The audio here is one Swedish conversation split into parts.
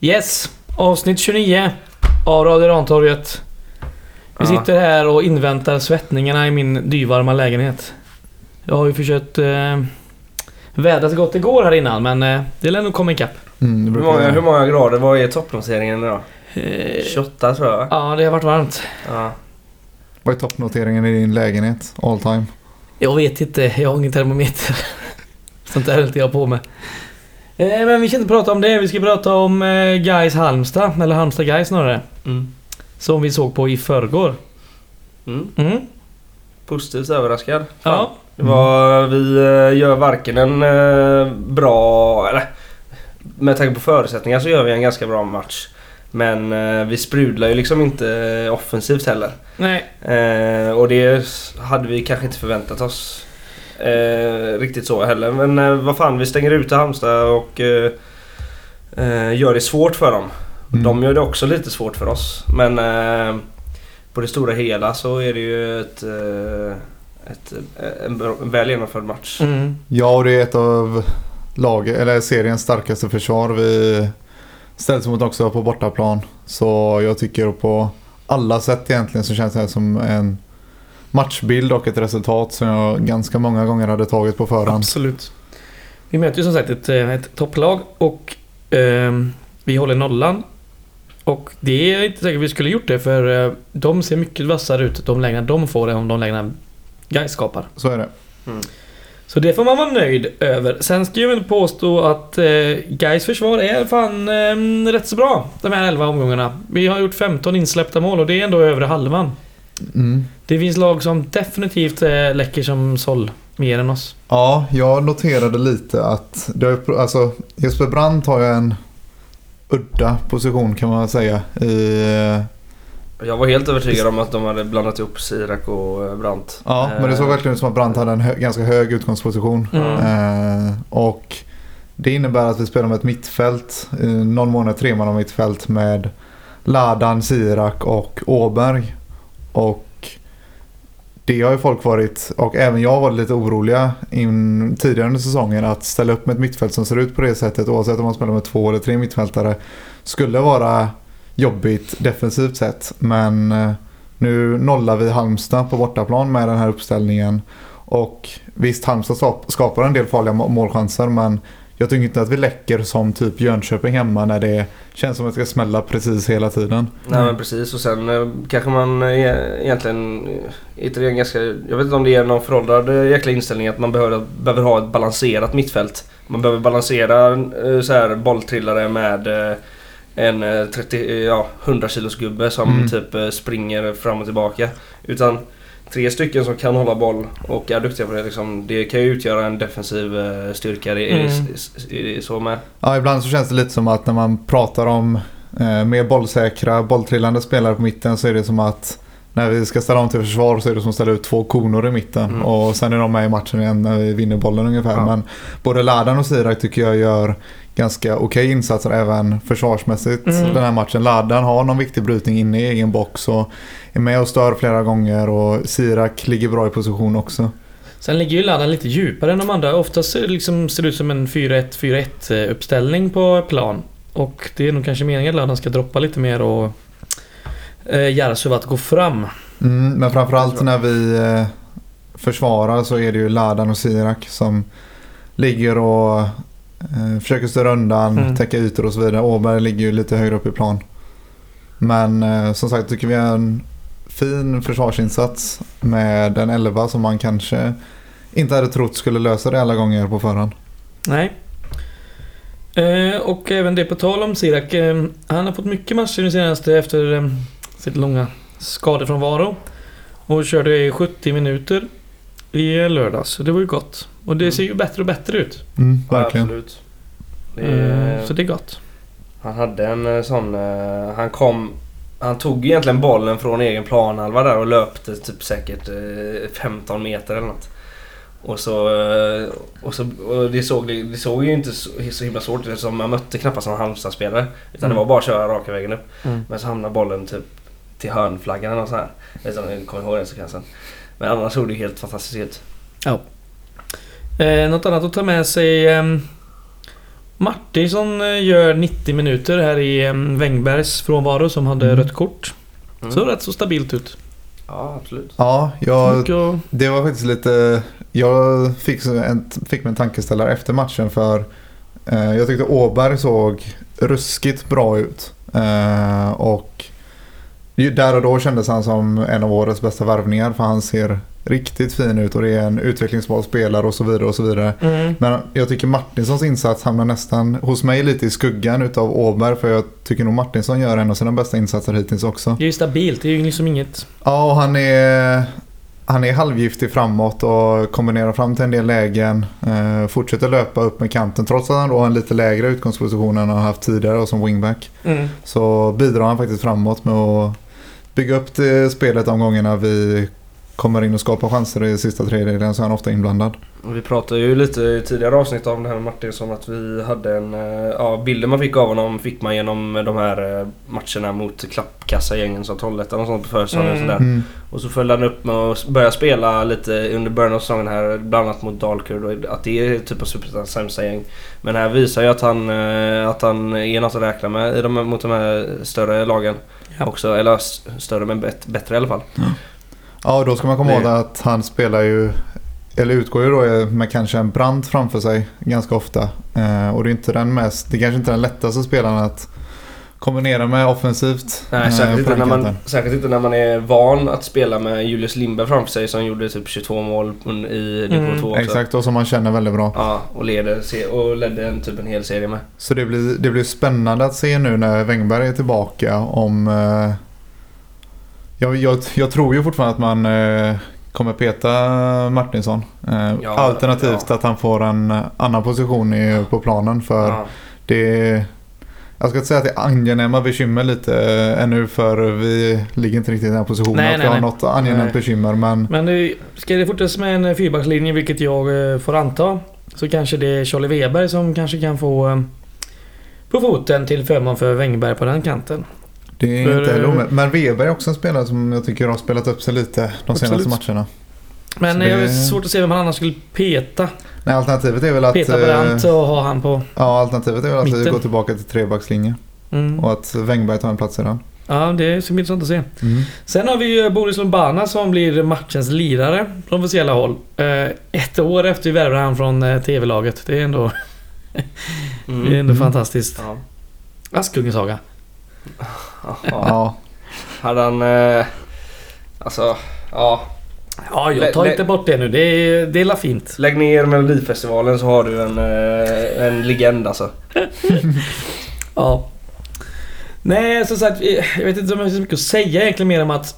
Yes! Avsnitt 29 av Radio Rantorget. Vi Ja. sitter här och inväntar svettningarna i min dyvarma lägenhet. Jag har ju försökt eh, vädra så gott det går här innan men eh, det lär nog komma ikapp. Mm, det Hur brukar många, hur många grader var i toppnoteringen idag? Eh, 28 tror jag va? ja, det har varit varmt. Ja. Vad är toppnoteringen i din lägenhet? All time? Jag vet inte, jag har ingen termometer. Sånt där höll inte jag på med. Eh, men vi ska inte prata om det, vi ska prata om eh, Gais Halmstad, eller Halmstad Gais snarare. Mm. Som vi såg på i förrgår. Mm. Mm. Positivt överraskad. Fan. Ja. Det var, vi eh, gör varken en bra... Eller med tanke på förutsättningar så gör vi en ganska bra match. Men vi sprudlar ju liksom inte offensivt heller. Nej, och det hade vi kanske inte förväntat oss eh, riktigt så heller. Men eh, vad fan, vi stänger ute Halmstad och eh, eh, gör det svårt för dem. Mm. De gör det också lite svårt för oss. Men eh, på det stora hela så är det ju ett, eh, ett, en, en väl genomförd match. mm. Ja, och det är ett av lag, eller seriens starkaste försvar vi ställs mot också på bortaplan. Så jag tycker på alla sätt egentligen så känns det här som en matchbild och ett resultat som jag ganska många gånger hade tagit på förhand. absolut. Vi möter ju som sagt ett, eh, ett topplag och ehm, vi håller nollan. Och det är inte säkert vi skulle gjort det för eh, de ser mycket vassare ut de lägena de får än om de lägena Gais skapar. Så är det. Så det får man vara nöjd över. Sen ska jag väl påstå att eh, Gais försvar är fan eh, rätt så bra de här 11 omgångarna. Vi har gjort 15 insläppta mål och det är ändå övre halvan. Mm. Det finns lag som definitivt eh, läcker som såll mer än oss. Ja, jag noterade lite att det alltså, Jesper Brandt har ju en udda position kan man säga i Jag var helt övertygad om att de hade blandat ihop Sirak och eh, Brandt. Ja, men det såg Eh, verkligen ut som att Brandt hade en hö- ganska hög utgångsposition. Mm. Eh, och det innebär att vi spelar med ett mittfält, eh, någon månad tre man mittfält med Ladan, Sirak och Åberg. Och det har ju folk varit, och även jag var lite oroliga in, tidigare under säsongen att ställa upp med ett mittfält som ser ut på det sättet oavsett om man spelar med två eller tre mittfältare skulle vara jobbigt defensivt sett. Men eh, nu nollar vi Halmstad på bortaplan med den här uppställningen. Och visst, Halmstad skapar en del farliga målchanser men jag tycker inte att vi läcker som typ Jönköping hemma när det känns som att det ska smälla precis hela tiden. Nej men precis och sen eh, kanske man eh, egentligen... eh, Inte en ganska, jag vet inte om det är någon föråldrad jäkla inställning att man behöver, behöver ha ett balanserat mittfält. Man behöver balansera så här bolltrillare med en eh, 30, eh, ja, 100 kilos gubbe som Mm. typ springer fram och tillbaka. Utan tre stycken som kan hålla boll och är duktiga på det liksom, Det kan ju utgöra en defensiv eh, styrka i, i, Mm. i, i, så med. Ja, ibland så känns det lite som att när man pratar om eh, mer bollsäkra, bolltrillande spelare på mitten så är det som att när vi ska ställa om till försvar så är det som att ställa ut två konor i mitten Mm. och sen är de med i matchen igen när vi vinner bollen ungefär. Ja. Men både Ladan och Sirak tycker jag gör ganska okej insatser även försvarsmässigt Mm. den här matchen. Ladan har någon viktig brytning inne i egen box och är med och stör flera gånger och Sirak ligger bra i position också. Sen ligger ju laddan lite djupare än de andra. Oftast liksom, ser det ut som en 4-1-4-1 eh, uppställning på plan. Och det är nog kanske meningen att laddan ska droppa lite mer och eh, Järvsö att gå fram. Mm, men framförallt när vi eh, försvarar så är det ju Ladan och Sirak som ligger och försöker störa undan, Mm. täcka ytor och så vidare. Åberg ligger ju lite högre upp i plan. Men eh, som sagt tycker vi är en fin försvarsinsats med en 11 som man kanske inte hade trott skulle lösa det alla gånger på förhand. Nej. Eh, och även det på tal om Sirak. Eh, han har fått mycket matcher nu senaste efter eh, sitt långa skadefrånvaro. Och körde i 70 minuter i lördags. Så det var ju gott. Och det Mm. ser ju bättre och bättre ut. Mm, Ja, verkligen. absolut. Det är- Eh, så det är gott. Han hade en eh, sån... eh, Han kom... Han tog egentligen bollen från egen planhalva där och löpte typ säkert eh, 15 meter eller något. Och så... Och, så, och det, såg, det såg ju inte så, så himla svårt ut eftersom man mötte knappast någon Halmstad-spelare. Utan Mm. det var bara att köra raka vägen upp. Mm. Men så hamnade bollen typ till hörnflaggan eller något sånt här. Jag vet inte om ni kommer ihåg den sekvensen. Men annars såg det helt fantastiskt ut. Eh, något annat att ta med sig. ehm, Martinsson eh, gör 90 minuter här i eh, Wängbergs frånvaro som hade Mm. rött kort. Mm. Så rätt så stabilt ut. Ja, absolut. Ja, jag, det var faktiskt lite... Jag fick, en, fick mig en tankeställare efter matchen för eh, jag tyckte Åberg såg ruskigt bra ut. Eh, och där och då kändes han som en av årets bästa värvningar för han ser riktigt fin ut och det är en utvecklingsbar spelare och så vidare och så vidare. Mm. Men jag tycker Martinssons insats hamnar nästan hos mig lite i skuggan utav Åberg för jag tycker nog Martinsson gör en av sina bästa insatser hittills också. Det är ju stabilt, det är ju liksom inget... Ja, och han är, han är halvgiftig framåt och kombinerar fram till en del lägen. Eh, fortsätter löpa upp med kanten trots att han då har en lite lägre utgångsposition än han har haft tidigare och som wingback. Mm. Så bidrar han faktiskt framåt med att bygga upp det spelet de gångerna vi kommer in och skapar chanser i sista tredjedelen så är han ofta inblandad. Och Vi pratade ju lite i tidigare avsnitt om det här med Martinsson att vi hade en... eh, Ja, bilden man fick av honom fick man genom de här eh, matcherna mot klappkassagängen som Trollhättan och sånt på försäsongen och Mm. sådär. Mm. Och så följde han upp med att börja spela lite under början av säsongen här, bland annat mot Dalkurd och att det är typ av Superettans sämsta gäng. Men här visar ju att han, eh, att han är något att räkna med i de, mot de här större lagen. Ja. Också, eller större men bättre i alla fall. Ja, och då ska man komma ihåg att han spelar ju, eller utgår ju då med kanske en brant framför sig ganska ofta. Eh, och det är inte den mest, det är kanske inte den lättaste spelaren att kombinera med offensivt. Nej, eh, särskilt, på inte när man, särskilt inte när man är van att spela med Julius Lindberg framför sig som gjorde typ 22 mål i division Mm, 2 också. Exakt, och som man känner väldigt bra. Ja, och, leder, och ledde en, typ en hel serie med. Så det blir, det blir spännande att se nu när Wängberg är tillbaka om... Eh, jag, jag, jag tror ju fortfarande att man eh, kommer peta Martinsson. Eh, Ja, alternativt ja. att han får en annan position i, på planen för Ja. det... Jag ska inte säga att det är angenäma bekymmer lite eh, ännu för vi ligger inte riktigt i den här positionen Nej, att nej, vi har nej. något angenämt bekymmer men Men nu, ska det fortsätta med en fyrbackslinje, vilket jag eh, får anta, så kanske det är Charlie Weber som kanske kan få eh, på foten till förmån för Wängberg på den kanten. det är För, inte heller eh, omöjligt. Men Weber är också en spelare som jag tycker har spelat upp sig lite de senaste Absolut. matcherna. Men Så det är det- svårt att se vem man annars skulle peta. Nej, alternativet är väl att... Peta eh, Brandt och ha han på... Ja, alternativet är väl att vi Mitten. går tillbaka till trebackslinje Mm. och att Wängberg tar en plats i den. Ja, det ska bli intressant att se. Mm. Sen har vi ju Boris Lombana som blir matchens lirare från officiella håll. Eh, ett år efter vi värvade han från eh, TV-laget. Det är ändå, Mm. det är ändå Mm. fantastiskt. Ja. Askungens saga. Ja. Hade han... Alltså, ja. Ja, jag tar lä- inte bort det nu. Det är, det är la fint. Lägg ner Melodifestivalen så har du en, eh, en legend alltså. Ja. Nej, som sagt, jag vet inte om jag har så mycket att säga egentligen mer om att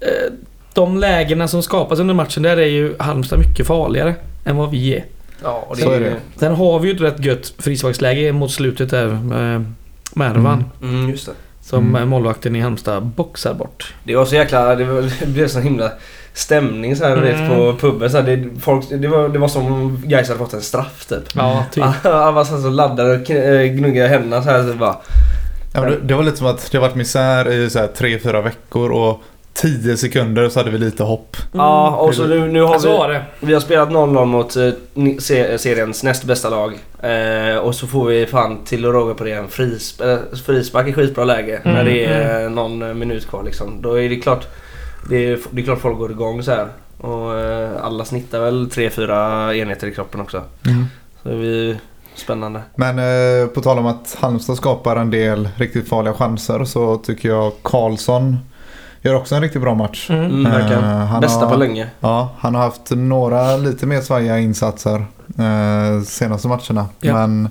eh, de lägena som skapas under matchen, där är ju Halmstad mycket farligare än vad vi är. Ja, och Så är det. Sen har vi ju ett rätt gött frisparksläge mot slutet där med Mervan. Mm. Mm, just det. Som Mm. målvakten i Halmstad boxar bort. Det var så jäkla... Det, var, det blev så himla stämning så här, Mm. vet, på puben. Så här, det, folk, det, var, det var som om Gais hade fått en straff typ. Ja, typ. Han var så så laddad och eh, gnuggade händerna så här. Så bara, Ja, det, det var lite som att det har varit misär i så här tre, fyra veckor och tio sekunder så hade vi lite hopp. Ja, och så nu, nu har så vi... det. Vi har spelat 0-0 mot eh, se- seriens näst bästa lag. Eh, och så får vi fan till och råga på det en frisp eh, frispark i skitbra läge. Mm, när det är eh, någon eh, minut kvar liksom. Då är det klart det är, det är klart folk går igång så här. Och eh, alla snittar väl 3-4 enheter i kroppen också. Så det är spännande. Men eh, på tal om att Halmstad skapar en del riktigt farliga chanser så tycker jag Karlsson gör också en riktigt bra match. Mm. Mm, verkligen. Eh, han Bästa har- på länge. Ja, han har haft några lite mer svajiga insatser eh, senaste matcherna. Ja. Men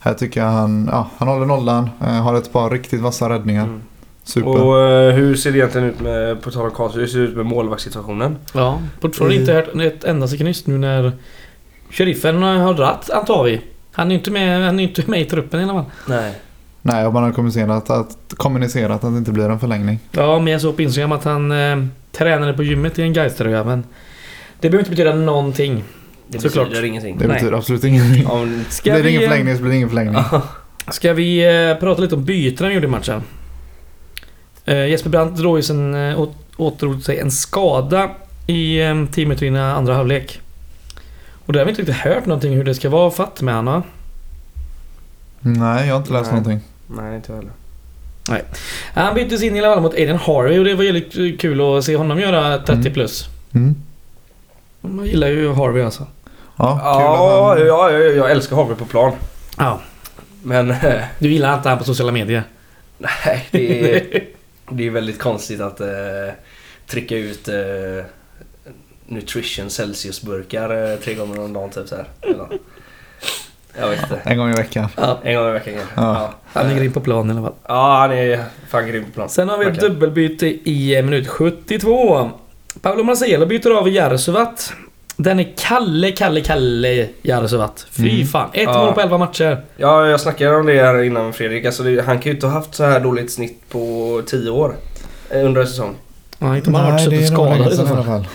här tycker jag han, ja, han håller nollan, eh, har ett par riktigt vassa räddningar. Mm. Super. Och eh, hur ser det egentligen ut med, på tal om Karlsson, hur ser det ut med målvaktssituationen? Ja, fortfarande I- inte hört ett enda sekund nu när sheriffen har dratt, antar vi. Han är ju inte med, han är inte med i truppen i alla fall. Nej. Nej, och man har kommunicerat att, kommunicerat att det inte blir en förlängning. Ja, men jag såg på Instagram att han eh, tränade på gymmet i en Gais-tröja, men det behöver inte betyda någonting. Det Såklart. betyder ingenting. Det Nej. betyder absolut ingenting. Om, Ska blir det vi, ingen eh, förlängning så blir det ingen förlängning. Ska vi eh, prata lite om bytena vi gjorde i matchen? Eh, Jesper Brandt drog ju sen, eh, åt, åtdrog sig en skada i eh, 10 minuter innan andra halvlek. Och där har vi inte riktigt hört någonting hur det ska vara fatt med honom. Nej, jag har inte läst Nej. någonting. Nej, inte heller. Han byttes in i alla fall mot Aiden Harvey och det var väldigt kul att se honom göra 30 Mm. plus. Mm. Man gillar ju Harvey alltså. Ja, kul Ja, han... ja, jag, jag älskar Harvey på plan. Ja. Men eh, Du gillar inte han på sociala medier? nej, det är, det är väldigt konstigt att eh, trycka ut eh, Nutrition Celsius-burkar eh, tre gånger om dagen typ så här. Jag vet inte. En gång i veckan. Ja. En gång i veckan kanske. Ja. Han ligger in på plan i alla fall. Ja, han är fan grym på plan. Sen har vi ett Verkligen. dubbelbyte i minut 72. Paolo Marcelo byter av Jarsuvat. Den är Kalle, Kalle, Kalle Jarsuvat. Fy Mm. fan. Ett Ja. mål på 11 matcher. Ja, jag snackade om det här innan Fredrik. Alltså det, han kan ju inte ha haft så här dåligt snitt på 10 år. eh, Under en säsong. Ja, inte om han har varit det är nog skadad länge i så sedan i alla fall. fall.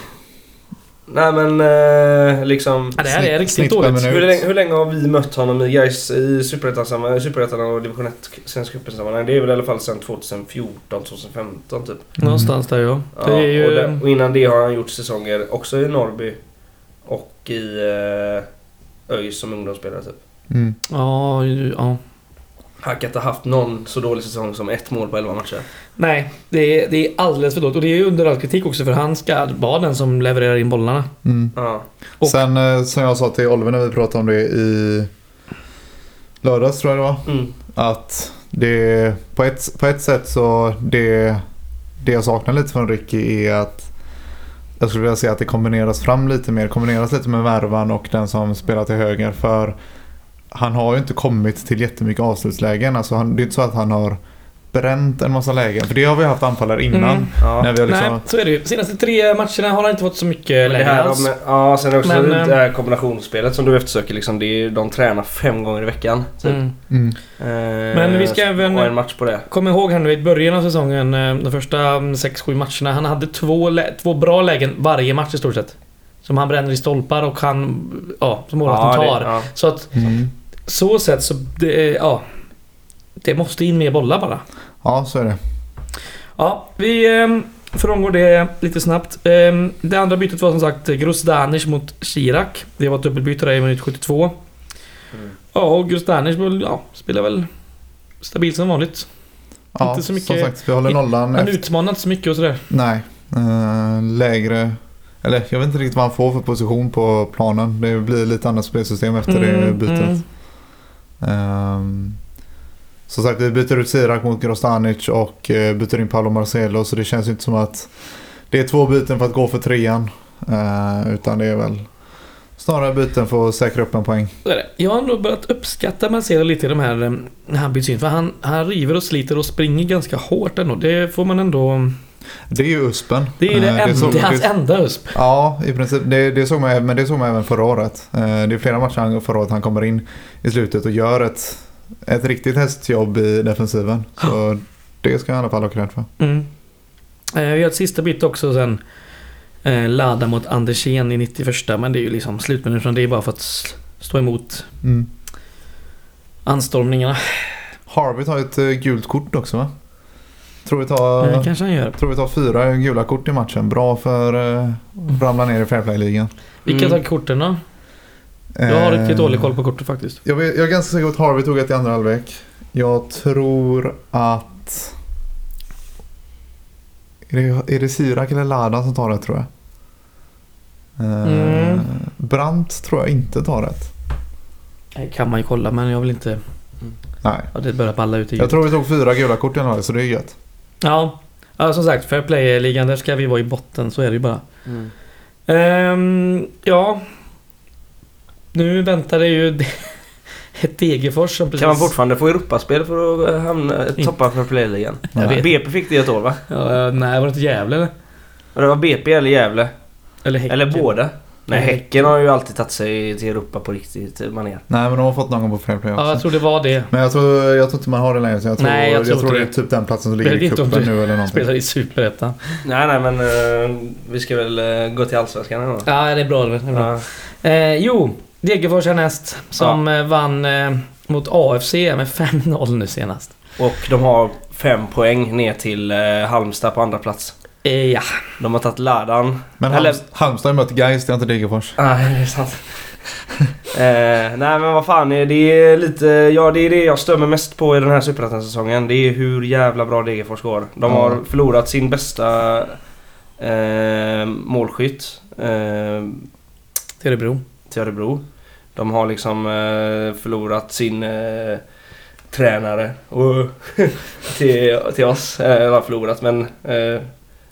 Nej men eh, liksom... Ja, det här är riktigt dåligt. Hur länge, hur länge har vi mött honom i guys i Superettan och Division 1 Svenska cupen-sammanhang? Det är väl i alla fall sedan 2014, 2015 typ. Någonstans där ja. Ja, Det är ju... och, där, och innan det har han gjort säsonger också i Norrby och i eh, ÖIS som ungdomsspelare typ. Mm. Ja, ja. Han kan inte ha haft någon så dålig säsong som ett mål på 11 matcher. Nej, det är, det är alldeles för dåligt. Och det är ju under all kritik också för han ska vara den som levererar in bollarna. Mm. Ja. Och- Sen eh, som jag sa till Oliver när vi pratade om det i lördags tror jag det var. Mm. Att det på ett, på ett sätt så det, det jag saknar lite från Ricky är att jag skulle vilja säga att det kombineras fram lite mer. Kombineras lite med värvan och den som spelar till höger. För han har ju inte kommit till jättemycket avslutslägen. Alltså han, det är inte så att han har bränt en massa lägen. För det har vi haft anfallare innan. Mm. Ja. När vi har liksom, Nej, så är det ju. Senaste tre matcherna har han inte fått så mycket det lägen här alls. om, ja, sen också Men, det eh, här kombinationsspelet som du eftersöker. Liksom, det är, de tränar fem gånger i veckan. Typ. Mm. mm, Eh, Men vi ska även- en match på det. Kom ihåg här nu i början av säsongen, eh, de första 6-7 matcherna. Han hade två, två bra lägen varje match i stort sett. Som han bränner i stolpar och han, ja, som målvakten det- tar. ja. Så att mm. Så sett så, det, ja. Det måste in mer bollar bara. Ja, så är det. Ja, vi eh, frångår det lite snabbt. Eh, det andra bytet var som sagt Grosdanic mot Chirac. Det var ett dubbelbyte där i minut 72. Mm. Ja, och Grosdanic ja, spelar väl stabilt som vanligt. Ja, Inte så mycket- Som sagt, vi håller nollan. Han utmanar inte så mycket och sådär. Nej. Eh, lägre... Eller jag vet inte riktigt vad han får för position på planen. Det blir lite annat spelsystem efter det Mm, bytet. mm. Um, som sagt, vi byter ut Sirak mot Grostanic och uh, byter in Paolo Marcelo. Så det känns inte som att det är två byten för att gå för trean. Uh, utan det är väl snarare byten för att säkra upp en poäng. Jag har ändå börjat uppskatta Marcelo lite i de här eh, när han byts in. För han, han river och sliter och springer ganska hårt ändå. Det får man ändå... Det är ju USPen. Det är, det Eh, enda, såg det är man- hans enda USP. Ja, i princip. Det, det såg man, men det såg man även förra året. Eh, Det är flera matcher förra året han kommer in i slutet och gör ett, ett riktigt hästjobb i defensiven. Så det ska jag i alla fall ha cred för. Mm. Eh, vi har ett sista byte också sen. Eh, Lada mot Andersén i 91 men det är ju liksom slutminuten. Det är bara för att stå emot Mm. anstormningarna. Harvey tar ett eh, gult kort också va? Tror vi tar, Eh, kanske han gör. tror vi tar fyra gula kort i matchen. Bra för eh, att ramla ner i fairplay-ligan. Vilka Mm. tar korten då? Jag har riktigt Eh, dålig koll på kortet faktiskt. Jag, vet, jag är ganska säker på att Harvey tog ett i andra halvlek. Jag tror att... Är det, är det Sirak eller Ladan som tar det tror jag? Eh, Mm. Brandt tror jag inte tar rätt. Det kan man ju kolla men jag vill inte... Nej. Ja, det börjar balla ut i Jag tror vi tog fyra gula kort i alla fall så det är gött. Ja. ja, som sagt. Fair play-ligan, där ska vi vara i botten. Så är det ju bara. Mm. Ehm, ja. Nu väntar det ju ett Degerfors som precis... Kan man fortfarande få Europaspel för att eh, hamna, toppa för playligan? BP fick det ett år va? Ja, nej, var det inte Gävle eller? Det var BP eller Gävle? Eller Häcken? Eller båda? Nej. Häcken har ju alltid tagit sig till Europa på riktigt eh, manér. Nej men de har fått någon på fair play också. Ja, jag tror det var det. Men jag tror, jag tror inte man har det längre. Så jag tror, Nej, jag jag tror tror, inte det är det. typ den platsen som ligger i inte om cupen du nu eller någonting. Spelar i Superettan. Nej, nej men eh, vi ska väl eh, gå till Allsvenskan nu då. Ja, det är bra. Det är bra. Ja. Eh, jo, Degerfors härnäst. Som eh, vann eh, mot AFC med 5-0 nu senast. Och de har fem poäng ner till eh, Halmstad på andra plats. Eh, ja. De har tagit Ladan. Men Eller- Halms- Halmstad har mött Gais, det är inte Degerfors. Nej, det är sant. nej men vad fan, det är lite... Ja det är det jag stör mig mest på i den här Superettan-säsongen. Det är hur jävla bra Degerfors går. De har förlorat sin bästa eh, målskytt eh, Till Örebro. till Örebro. De har liksom eh, förlorat sin eh, tränare och till, till oss. Eh, Eller har förlorat men eh,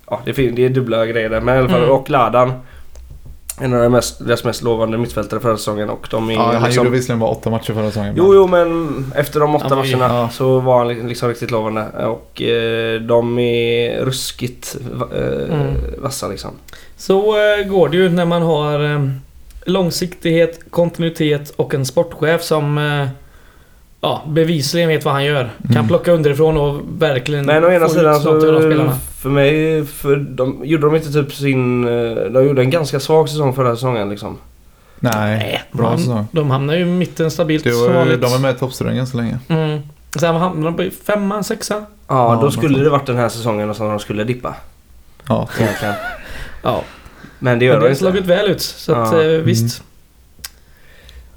ja, det, fin- det är dubbla grejer där. Men i alla fall, Mm. och Ladan. En av de mest, deras mest lovande mittfältare förra säsongen och de är Ja, han liksom, gjorde visserligen bara åtta matcher förra säsongen. Jo, jo, men efter de åtta ju- matcherna ja. så var han li- liksom riktigt lovande. Och eh, de är ruskigt eh, Mm. vassa liksom. Så eh, går det ju när man har eh, långsiktighet, kontinuitet och en sportchef som eh, ja, bevisligen vet vad han gör. Kan Mm. plocka underifrån och verkligen Men å ena sidan så för mig, för de, gjorde de inte typ sin... eh, De gjorde en ganska svag säsong förra säsongen liksom. Nej, bra de, säsong. de hamnar ju i mitten stabilt Det var, de är med i toppstriden ganska länge. Mm. Sen hamnar de på femman, sexan. Ja, Ja, då skulle det varit den här säsongen som de skulle dippa. Ja, Egentligen. Ja, Men det men gör det de har inte. slagit väl ut. Så att, Ja. eh, visst.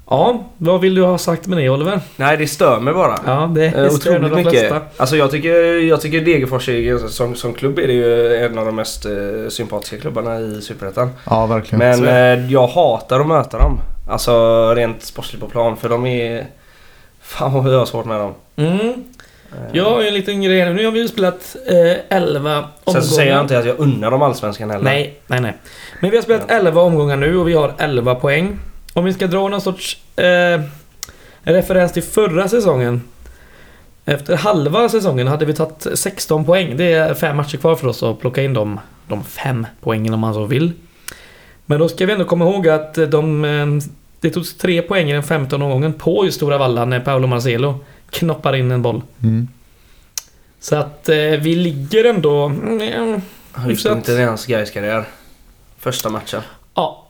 Ja, vad vill du ha sagt med det Oliver? Nej, det stör mig bara. Ja, det Eh, är än otroligt de mycket. flesta. Alltså jag tycker, jag tycker Degerfors är, som, som klubb är det ju en av de mest eh, sympatiska klubbarna i Superettan. ja verkligen. Men eh, jag hatar att möta dem. Alltså rent sportsligt på plan för de är... Fan vad jag har svårt med dem. Mm. Eh, Jag har ju en liten grej här. Nu har vi ju spelat eh, 11 omgångar. Sen så säger jag inte att jag unnar dem allsvenskan heller. Nej, nej, nej. Men vi har spelat 11 omgångar nu och vi har 11 poäng. Om vi ska dra någon sorts eh, referens till förra säsongen. Efter halva säsongen hade vi tagit 16 poäng. Det är fem matcher kvar för oss att plocka in de, de fem poängen om man så vill. Men då ska vi ändå komma ihåg att de, eh, det togs tre poäng i den 15 omgången på just Stora Valla när Paolo Marcelo knoppar in en boll. Mm. Så att eh, vi ligger ändå... Hyfsat. inte i hans Gais karriär. Första matchen.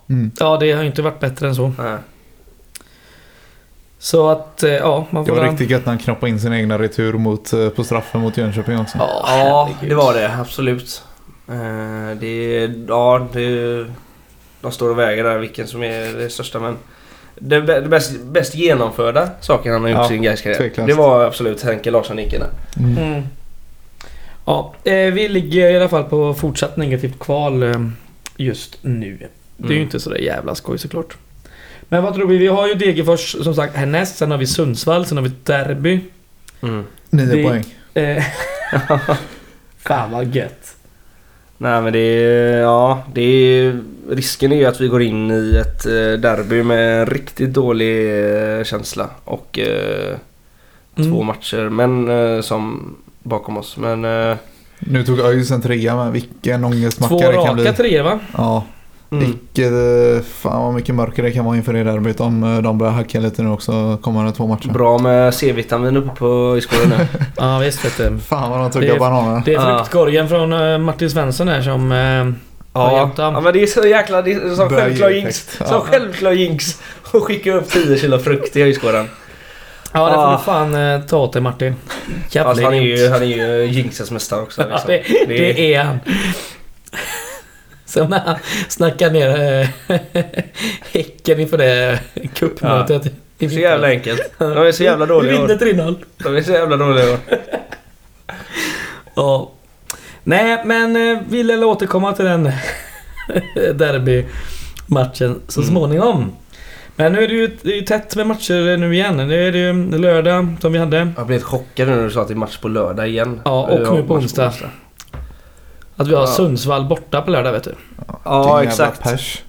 Ja, Mm. ja, det har ju inte varit bättre än så. Nej. Så att, eh, ja, man Det får... var riktigt gött när han knoppade in sin egna retur mot, eh, på straffen mot Jönköping också. Ja, Ja, det var det. Absolut. Eh, det, ja, det, de står och väger där vilken som är det största men det, bä- det bäst, bäst genomförda saken han har gjort Ja, i sin Gais karriär. tveklöst. Det var absolut Henke Larsson-nicken där. Mm. Mm. Ja, vi ligger i alla fall på fortsatt negativt kval just nu. Det är ju Mm. inte så där jävla skoj såklart. Men vad tror vi? Vi har ju Degerfors som sagt härnäst, sen har vi Sundsvall, sen har vi Derby. Nio Det- poäng. Eh, Fan vad gött. Nej men det är, ja, det är, risken är ju att vi går in i ett eh, derby med en riktigt dålig eh, känsla och eh, Mm. två matcher men eh, som bakom oss. Men eh, Nu tog ÖIS en trea med vilken ångestmacka Två det kan bli. raka treor va? Ja, mm. vilket, eh, fan vad mycket mörker det kan vara inför det derbyt om eh, de börjar hacka lite nu också kommande två matcher. bra med C-vitamin uppe på i skolan nu. Ja visst vet du. Fan vad de Det tuggar bananer. Det är Ja. fruktkorgen från eh, Martin Svensson här som... eh, Har Ja, ja men det är så jäkla... Det är som självklar jinx. effekt. Som Ja. självklar jinx. Och skicka upp 10 kilo frukt i höjdskolan. Ja det får Ah. du fan eh, ta åt dig Martin. Jävla Alltså han är ju, han är ju jinxens mästare också. Ja, Liksom. det, det är han. Som när han snackar ner eh, Häcken inför det cupmötet. i Det är så jävla enkelt. De är så jävla Vi dåliga i vinner år. 3-0. De är så jävla dåliga år. Ja. Nej, men eh, vi lär återkomma till den derbymatchen så Mm. småningom. Men nu är det ju, det är tätt med matcher nu igen. Nu är det ju lördag som vi hade. Jag blev chockad nu när du sa att det är match på lördag igen. Ja, och Ja, nu på match onsdag. Att vi har Ja. Sundsvall borta på lördag vet du. Ja, exakt. Pers.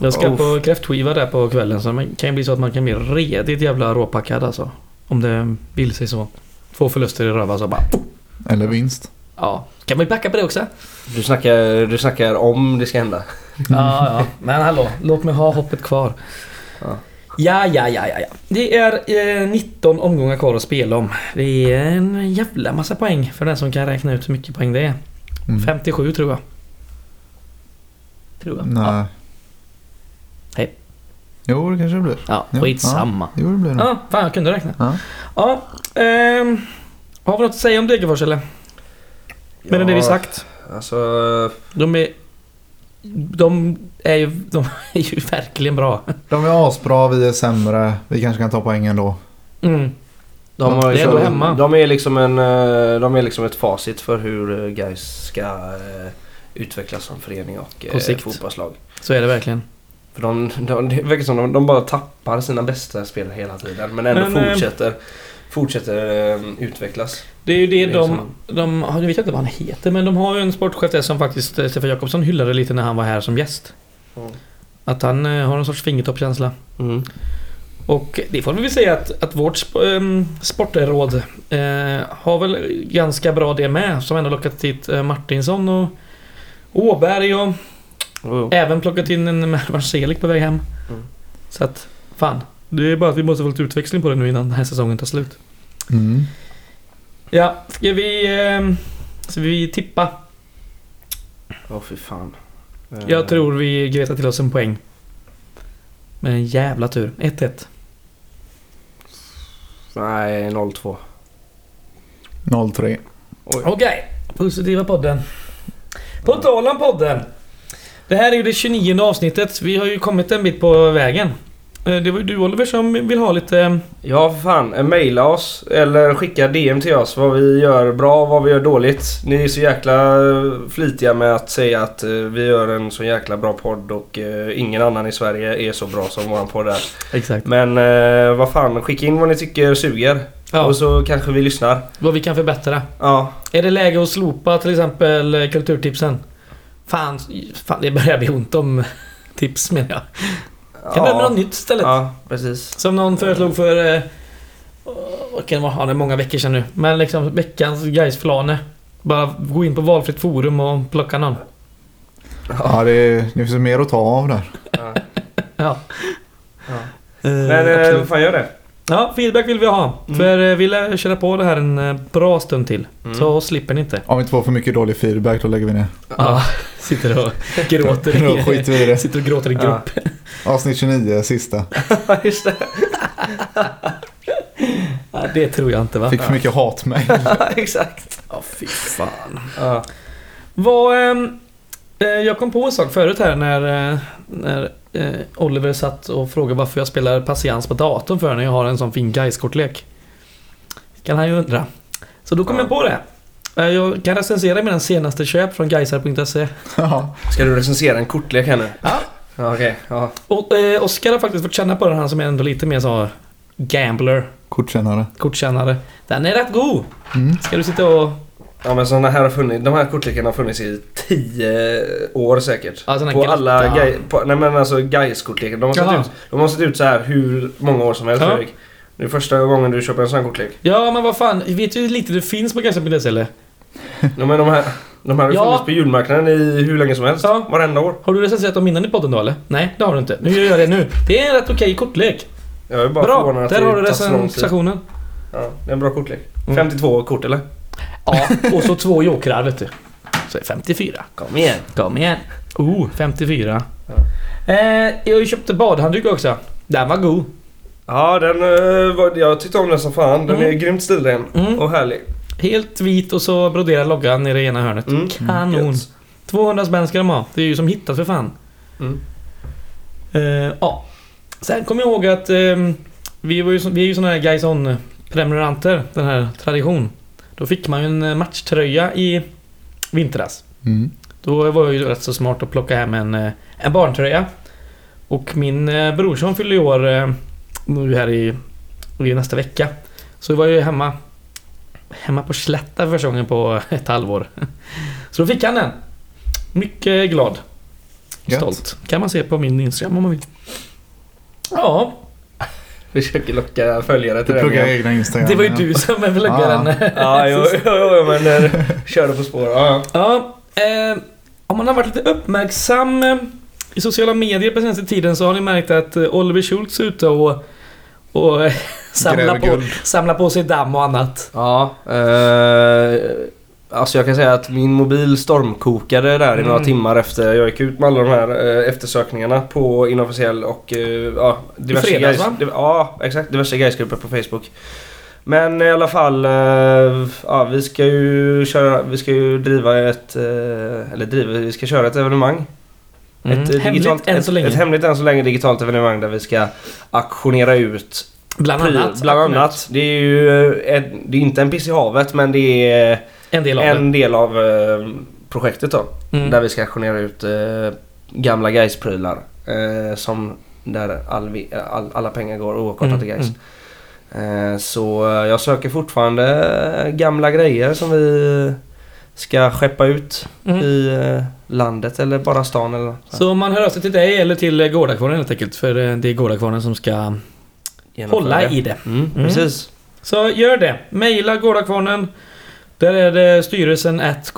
Jag ska Uff. på kräftskiva där på kvällen så det kan ju bli så att man kan bli redigt jävla råpackad alltså. Om det vill sig så. Två förluster i röv alltså bara... Eller vinst. Ja. Kan man ju backa på det också? Du snackar, du snackar om det ska hända. Ja, ja. Men hallå, låt mig ha hoppet kvar. Ja. Ja, ja, ja, ja, ja. Det är eh, 19 omgångar kvar att spela om. Det är en jävla massa poäng för den som kan räkna ut hur mycket poäng det är. Mm. 57 tror jag. Tror jag. Nej. Ja, Hej. Jo, det kanske det blir. ja Ja, skitsamma. Jo, det blir det. Ja, fan jag kunde räkna. Ja. Ja, ehm, har vi något att säga om Degerfors eller? Men det är det vi sagt. Alltså... De är de är ju, de är ju verkligen bra. De är asbra, vi är sämre. Vi kanske kan ta poängen då. Mm. De, har Det är ändå hemma. de är liksom en, eh, de är liksom ett facit för hur eh, guys ska eh, utvecklas som förening och På sikt. fotbollslag. Så är det verkligen. För de, de, det verkar som de, de bara tappar sina bästa spelare hela tiden men ändå Men, fortsätter, fortsätter utvecklas. Det är ju det, Det är de... som- de jag vet inte vad han heter, men de har ju en sportchef där som faktiskt Stefan Jakobsson hyllade lite när han var här som gäst. Mm. Att han har en sorts fingertoppskänsla. Mm. Och det får vi väl säga att, att vårt sp ähm, sportråd eh, har väl ganska bra det med. Som ändå lockat hit eh, Martinsson och Åberg och Oh. även plockat in en Mervan Celik på väg hem. Mm. Så att, fan. Det är bara att vi måste få lite utväxling på det nu innan den här säsongen tar slut. Mm. Ja, ska vi... Eh, ska vi tippa? Åh fy fan. Eh, Jag tror vi gretar till oss en poäng. Med en jävla tur. 1-1. Nej, 0-2. 0-3. Oj. Okej, positiva podden. På tal om podden. Det här är ju det 29 avsnittet. Vi har ju kommit en bit på vägen. Eh, Det var ju du Oliver som vill ha lite... eh, Ja för fan, eh, maila oss eller skicka DM till oss vad vi gör bra och vad vi gör dåligt. Ni är så jäkla flitiga med att säga att vi gör en så jäkla bra podd och ingen annan i Sverige är så bra som våran podd är. Exakt. Men vad fan, skicka in vad ni tycker suger. Ja, Och så kanske vi lyssnar. vad vi kan förbättra. Ja. Är det läge att slopa till exempel kulturtipsen? Fan, fan det börjar bli ont om tips menar jag. Kan med något nytt istället. Ja, precis. Som någon föreslog för... Eh, vad kan det vara? Ja, det är många veckor sedan nu. Men liksom veckans Gaisflane. Bara gå in på valfritt forum och plocka någon. Ja, det, är, det finns mer att ta av där. Ja. Ja. Ja. Eh, Men eh, fan gör det? Ja, feedback vill vi ha. Mm. För eh, vi lär köra på det här en eh, bra stund till. Mm. Så slipper ni inte. Om vi inte får för mycket dålig feedback då lägger vi ner. Ja, sitter och gråter Då skiter vi i det. Sitter och gråter i Ja. grupp. Avsnitt 29, sista. Just det. Ja, det tror jag inte va? Fick för mycket hat mig. Exakt. Ja, fy fan. Ja. Vad... ehm, eh, jag kom på en sak förut här när, eh, när eh, Oliver satt och frågade varför jag spelar patiens på datorn för när jag har en sån fin Gais-kortlek. Kan han ju undra. Så då kom Ja. jag på det. Eh, Jag kan recensera mina senaste köp från gaisar.se. Ja. Ska du recensera en kortlek här nu? Ja. Ja, okej. Ja. Och eh, Oskar har faktiskt fått känna på den, han som är ändå lite mer så gambler, Kortkännare. kortkännare. Den är rätt god. Mm. Ska du sitta och... Ja men såna här har funnits, de här kortlekarna har funnits i 10 år säkert. Ja, på grotta. alla Gai- på, Nej men alltså Gais-kortlekar. De, har sett ut- de har sett ut så här hur många år som helst Ja. Fredrik. Det är första gången du köper en sån här kortlek. Ja men vad fan, vet du hur lite det finns på gaisar.se eller? Ja, men de här, de här har Ja. funnits på julmarknaden i hur länge som helst. Ja. Varenda år. Har du recenserat dem innan i podden då eller? Nej, det har du inte. Nu gör jag det nu. Det är en rätt okej kortlek. Jag är bara Bra, där har du recensationen. Ja, det är en bra kortlek. Mm. 52 kort eller? Ja, och så två jokrar vet du. Så är det 54. Kom igen. Kom igen. Oh, 54. Ja. Eh, jag köpte badhandduk också. Den var god. Ja, den eh, var, jag tyckte om den som fan. Den Mm. är grymt stilren Mm. och härlig. Helt vit och så broderad loggan nere i ena hörnet. Mm. Kanon. Gött. 200 spänn ska de ha. Det är ju som hittat för fan. Mm. Eh, ja. Sen kommer jag ihåg att ehm, vi, var ju, vi är ju såna här guys on prenumeranter Den här tradition. Då fick man ju en eh, matchtröja i vintras. Mm. Då var jag ju rätt så smart att plocka hem en, eh, en barntröja. Och min eh, brorson fyller i år nu här i, i nästa vecka. Så jag var ju hemma Hemma på Slätta för första gången på ett halvår. Så då fick han den. Mycket glad. Gött. Stolt. Kan man se på min Instagram om man vill. Ja, Försöker locka följare till den igen. egna Instagram. det var ju du som Ja. pluggaren. Ja, jo, jo, jo, men eh, körde på spår. Ja, ja. Eh, om man har varit lite uppmärksam eh, i sociala medier på senaste tiden så har ni märkt att eh, Oliver Schultz är ute och, och eh, samlar, på, samlar på sig damm och annat. Ja, eh, alltså jag kan säga att min mobil stormkokade där i några Mm. timmar efter jag gick ut med alla de här eh, eftersökningarna på inofficiell och eh, ja, diverse fredags, guys, div- Ja, exakt. Diverse guysgrupper på Facebook. Men i alla fall, eh, ja vi ska ju köra, vi ska ju driva ett, eller driva, vi ska köra ett evenemang. Mm. Ett, Hemligt digitalt, än så ett, länge. ett hemligt än så länge digitalt evenemang där vi ska auktionera ut Bland annat. Bland annat. Det är ju ett, det är inte en piss i havet men det är En del av en del av eh, projektet då. Mm. Där vi ska auktionera ut eh, gamla Gais-prylar. Eh, som där all, all, alla pengar går oavkortat Mm, till Gais. Eh, så jag söker fortfarande gamla grejer som vi ska skeppa ut Mm. i landet eller bara stan eller så. Så man hör av sig till dig eller till Gårdakvarnen helt enkelt. För det är Gårdakvarnen som ska Genomföra hålla i det. Mm, Mm. Precis. Så gör det. Maila Gårdakvarnen. Där är det styrelsen at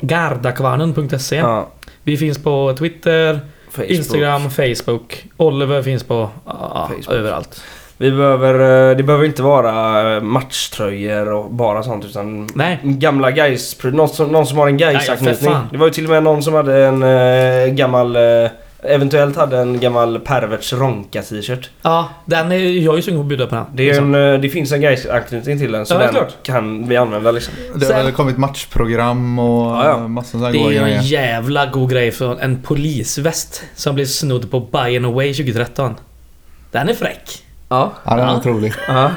gardakvarnen.se. Ja, Vi finns på Twitter, Facebook. Instagram, Facebook. Oliver finns på ja, Facebook. överallt. Vi behöver, eh, det behöver inte vara eh, matchtröjor och bara sånt utan Nej. gamla Gais någon som, någon som har en Gais-anknytning. fan. Det var ju till och med någon som hade en eh, gammal eh, Eventuellt hade en gammal Perverts Ronka t-shirt. Ja, den är, jag är ju sugen på att bjuda på den. Det, är en, eh, det finns en Gais-anknytning till den så Ja, den klart. kan vi använda liksom. Det har Sen- väl kommit matchprogram och Ja, ja. massor sådana Det är en grejer. jävla god grej från en polisväst som blev snodd på Buy and Away 2013. Den är fräck. Ja. Ja, den är Ja. otrolig. ja.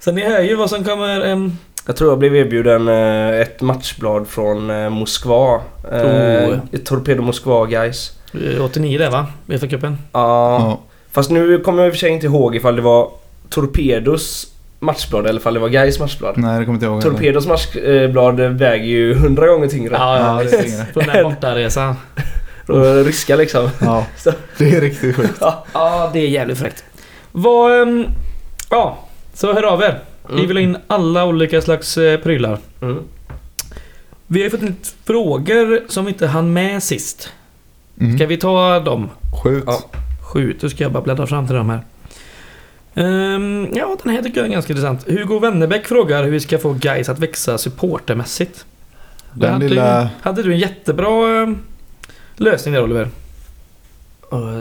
Så ni hör ju vad som kommer... em, Jag tror jag blev erbjuden eh, ett matchblad från eh, Moskva. Oh. Ett Torpedo Moskva guys. 89 där va? Uefa-cupen. Ja. Ja. Fast nu kommer jag i och för sig inte ihåg ifall det var Torpedos matchblad eller ifall det var Gais matchblad. Nej, det kommer inte ihåg. Torpedos matchblad väger ju hundra gånger tyngre. Ja, Ja, ja, tyngre. Från den bortaresan. Och ryska liksom. Ja, det är riktigt sjukt. Ja, det är jävligt fräckt. Vad... em, Ja, så hör av er. Vi Mm. vill ha in alla olika slags eh, prylar. Mm. Vi har ju fått in lite frågor som vi inte hann med sist. Mm. Ska vi ta dem? Skjut. Ja. Skjut, då ska jag bara bläddra fram till dem här. Ehm, ja, den här tycker jag är ganska intressant. Hugo Wennerbäck frågar hur vi ska få guys att växa supportermässigt. Den hade, lilla... hade du en jättebra ehm, lösning där Oliver?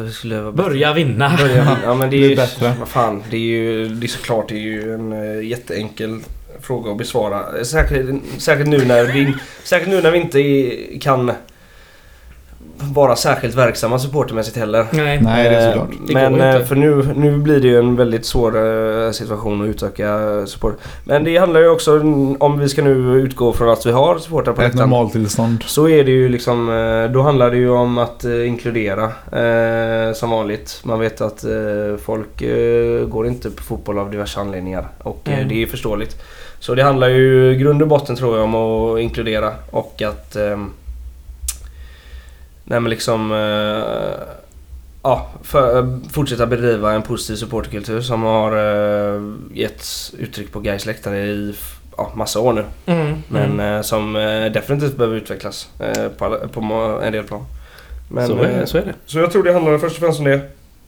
Det skulle Börja vinna. Börja. Ja men det är ju... bättre. Vad fan. Det är ju... Det är såklart det är ju en uh, jätteenkel fråga att besvara. Särskilt, särskilt nu när vi... Särskilt nu när vi inte kan vara särskilt verksamma supportermässigt heller. Nej. Nej, det är Eh, såklart. Det Men eh, för nu, nu blir det ju en väldigt svår eh, situation att utöka support. Men det handlar ju också om vi ska nu utgå från att vi har supportrar på Ett läktaren. normaltillstånd. Så är det ju liksom, då handlar det ju om att inkludera som vanligt. Man vet att folk går inte på fotboll av diverse anledningar och Mm. det är förståeligt. Så det handlar ju grund och botten tror jag om att inkludera och att eh, Nej men liksom eh, Ja, för, fortsätta bedriva en positiv supporterkultur som har eh, getts uttryck på Gais läktare i ja, massa år nu. Mm, Men mm. eh, som eh, definitivt behöver utvecklas eh, på, alla, på en del plan. Men, så, är, eh, det, så är det. så jag tror det handlar först och främst om det.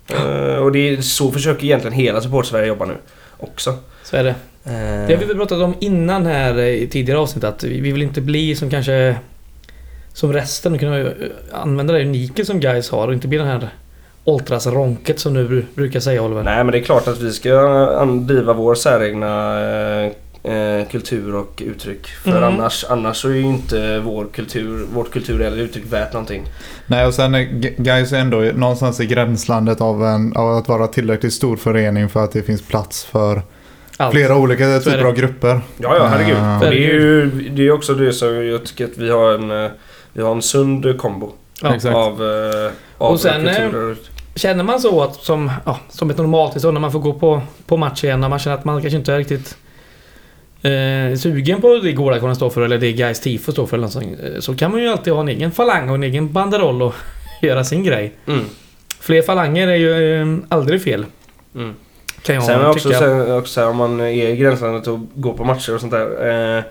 Eh, och det är, så försöker egentligen hela support-Sverige jobba nu också. Så är det. Eh, Det har vi väl pratat om innan här eh, i tidigare avsnitt att vi vill inte bli som kanske som resten och kunna eh, använda det unika som guys har och inte bli den här Oltras-ronket som du bru- brukar säga Oliver. Nej men det är klart att vi ska driva vår säregna eh, eh, kultur och uttryck. För Mm. annars, annars så är ju inte vår kultur, vårt kultur eller uttryck värt någonting. Nej, och sen är G- Gais är ändå någonstans i gränslandet av, en, av att vara tillräckligt stor förening för att det finns plats för Allt. flera olika typer av grupper. Ja, ja herregud. Och det är ju det är också det som jag tycker att vi har en, vi har en sund kombo. Ja. Exakt. Av, eh, av Och sen, kulturer. Känner man så att som, ja, som ett normaltillstånd när man får gå på, på match igen när man känner att man kanske inte är riktigt eh, sugen på det Gårdakvarnen står för eller det Gais tifo står för eller något sånt, eh, så kan man ju alltid ha en egen falang och en egen banderoll och göra sin grej. Mm. Fler falanger är ju eh, aldrig fel. Mm. Kan jag Sen också, tycka. sen också så här, om man är i gränslandet och går på matcher och sånt där. Eh,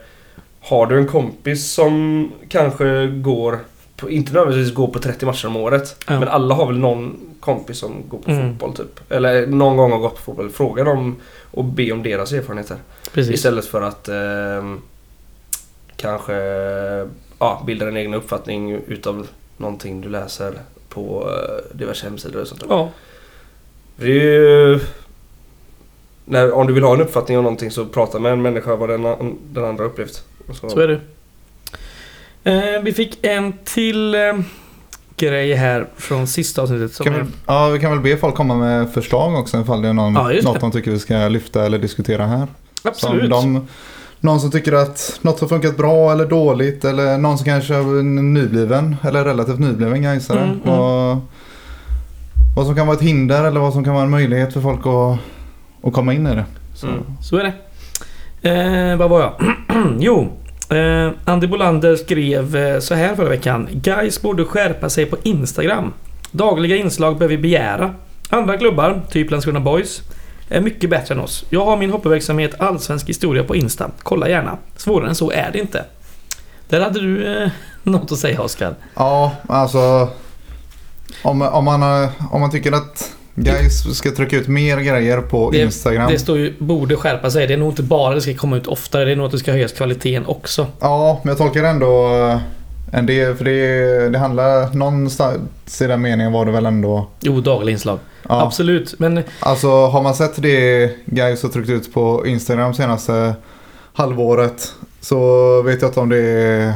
har du en kompis som kanske går, på, inte nödvändigtvis går på 30 matcher om året. Ja. Men alla har väl någon kompis som går på Mm. fotboll typ. Eller någon gång har gått på fotboll. Fråga dem och be om deras erfarenheter. Precis. Istället för att ehm, kanske ja, bilda en egen uppfattning utav någonting du läser på eh, diverse hemsidor och sånt där. Ja, Det är ju... När, om du vill ha en uppfattning om någonting så prata med en människa vad den, den andra upplevt. Och så är det. Eh, vi fick en till eh, grej här från sista avsnittet. Kan är, vi, ja, vi kan väl be folk komma med förslag också ifall det är någon, Ja, något de tycker vi ska lyfta eller diskutera här. absolut. De, någon som tycker att något har funkat bra eller dåligt eller någon som kanske är en nybliven eller relativt nybliven gaisare. Mm, mm. Vad, vad som kan vara ett hinder eller vad som kan vara en möjlighet för folk att, att komma in i det. Så. Mm. Så är det. Eh, vad var jag? jo. Eh, Andy Bolander skrev eh, så här förra veckan. Guys borde skärpa sig på Instagram. Dagliga inslag bör vi begära. Andra klubbar, typ Landskrona Boys, är mycket bättre än oss. Jag har min hoppeverksamhet Allsvensk historia på Insta. Kolla gärna. Svårare än så är det inte. Där hade du eh, något att säga Oskar. Ja, alltså om, om, man, om man tycker att guys ska trycka ut mer grejer på Det- Instagram. Det står ju borde skärpa sig. Det är nog inte bara det ska komma ut oftare. Det är nog att det ska höjas kvaliteten också. Ja, men jag tolkar ändå eh, en del, för det, det handlar någonstans i den meningen var det väl ändå. Jo, dagliga inslag. Ja, Absolut. Men Alltså har man sett det guys har tryckt ut på Instagram senaste halvåret så vet jag inte om det är